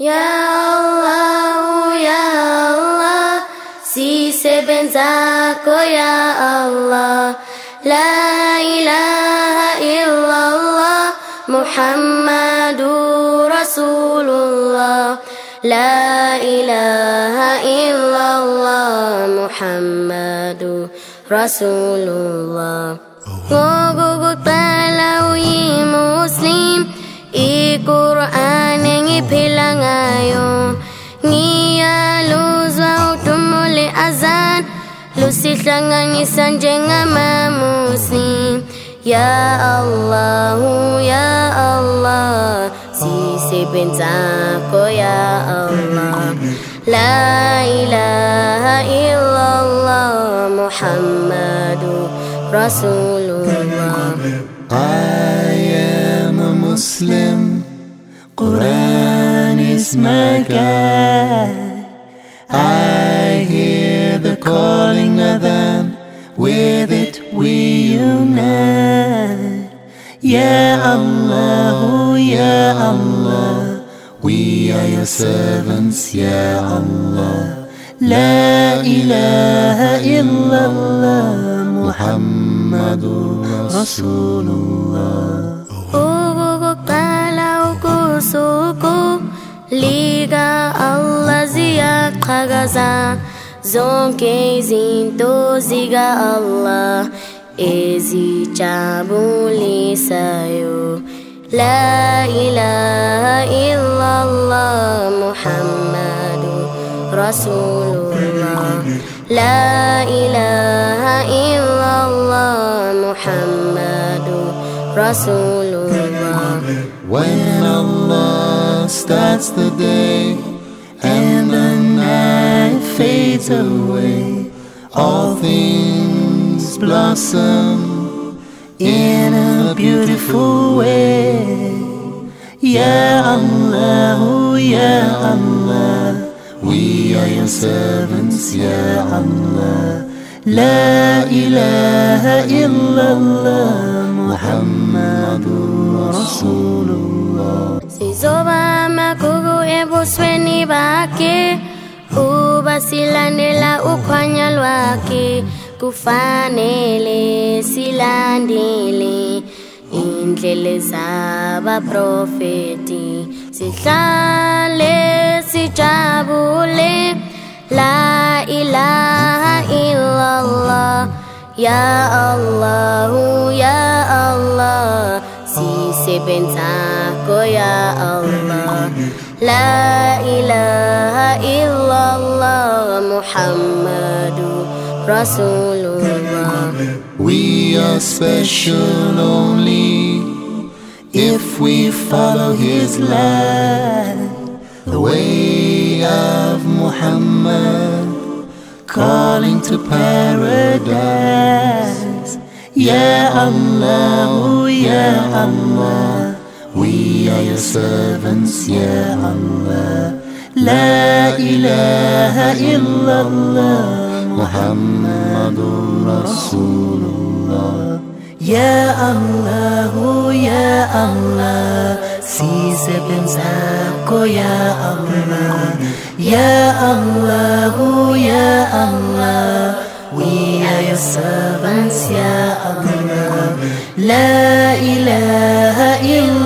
يا الله يا الله سيس بنزاكو يا الله. لا إله إلا الله محمد رسول الله لا إله إلا الله محمد رسول الله oh. Lusihlanganisa njengama-Muslim Ya Allah, Ya Allah Sisebenzako Ya Allah La ilaha illallah Muhammadu Rasulullah I am a Muslim. Quran is my guide. Calling adhan. With it we unite. Ya Allah, oh Ya Allah. We are your servants, Ya Allah. La ilaha illallah Muhammadur Rasulullah Ukukuqala ukusuku Liga Allah ziyaqhakaza Zonke zonkezin toziga Allah ezi chabuli sayo La ilaha illallah Muhammadu Rasulullah La ilaha illallah Muhammadu Rasulullah When Allah starts the day away, all things blossom in a beautiful way. Ya Allah, oh Ya Allah, we are your servants, Ya Allah. La ilaha illallah Muhammadur Rasulullah Sizoba makuku ebusweni bakhe Uba silandela ukhwanya lwakhe Kufanele silandele Indlele zabaprofeti. Sihlale sijabule La ilaha illallah Ya Allah, Ya Allah. Sisebenzako Ya Allah La ilaha illallah Muhammadu Rasulullah. We are special only if we follow his light, the way of Muhammad, calling to paradise. Ya Allah, Ya Allah, We are your servants, Ya Allah. لا إله إلا الله محمد رسول الله يا الله يا الله سيسبنز حقه يا الله يا الله يا الله We are your servants, Ya Allah. La ilaha الله